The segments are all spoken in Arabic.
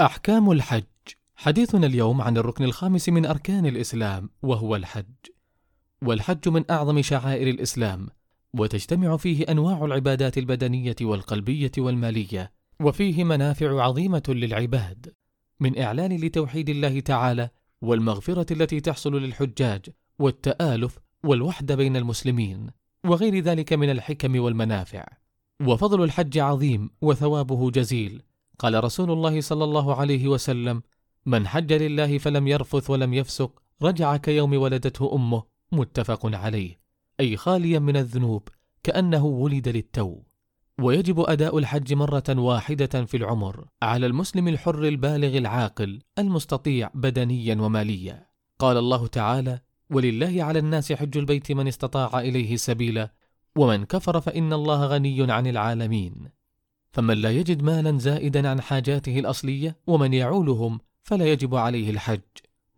أحكام الحج. حديثنا اليوم عن الركن الخامس من أركان الإسلام وهو الحج. والحج من أعظم شعائر الإسلام وتجتمع فيه أنواع العبادات البدنية والقلبية والمالية وفيه منافع عظيمة للعباد. من إعلان لتوحيد الله تعالى والمغفرة التي تحصل للحجاج والتآلف والوحدة بين المسلمين وغير ذلك من الحكم والمنافع. وفضل الحج عظيم وثوابه جزيل قال رسول الله صلى الله عليه وسلم من حج لله فلم يرفث ولم يفسق رجع كيوم ولدته أمه. متفق عليه. أي خاليا من الذنوب كأنه ولد للتو. ويجب أداء الحج مرة واحدة في العمر على المسلم الحر البالغ العاقل المستطيع بدنيا وماليا. قال الله تعالى ولله على الناس حج البيت من استطاع إليه سبيلا ومن كفر فإن الله غني عن العالمين. فمن لا يجد مالا زائدا عن حاجاته الأصلية ومن يعولهم فلا يجب عليه الحج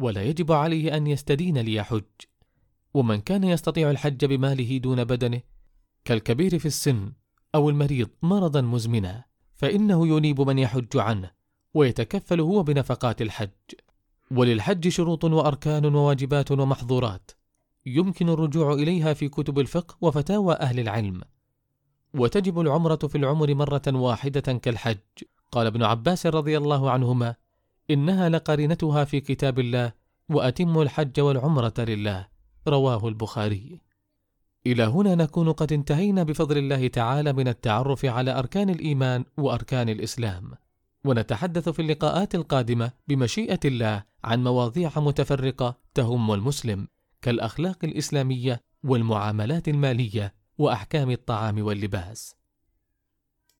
ولا يجب عليه أن يستدين ليحج. ومن كان يستطيع الحج بماله دون بدنه كالكبير في السن أو المريض مرضا مزمنا فإنه ينيب من يحج عنه ويتكفل هو بنفقات الحج. وللحج شروط وأركان وواجبات ومحظورات يمكن الرجوع إليها في كتب الفقه وفتاوى أهل العلم. وتجب العمرة في العمر مرة واحدة كالحج. قال ابن عباس رضي الله عنهما إنها لقرينتها في كتاب الله وأتم الحج والعمرة لله. رواه البخاري. إلى هنا نكون قد انتهينا بفضل الله تعالى من التعرف على أركان الإيمان وأركان الإسلام. ونتحدث في اللقاءات القادمة بمشيئة الله عن مواضيع متفرقة تهم المسلم كالأخلاق الإسلامية والمعاملات المالية وأحكام الطعام واللباس.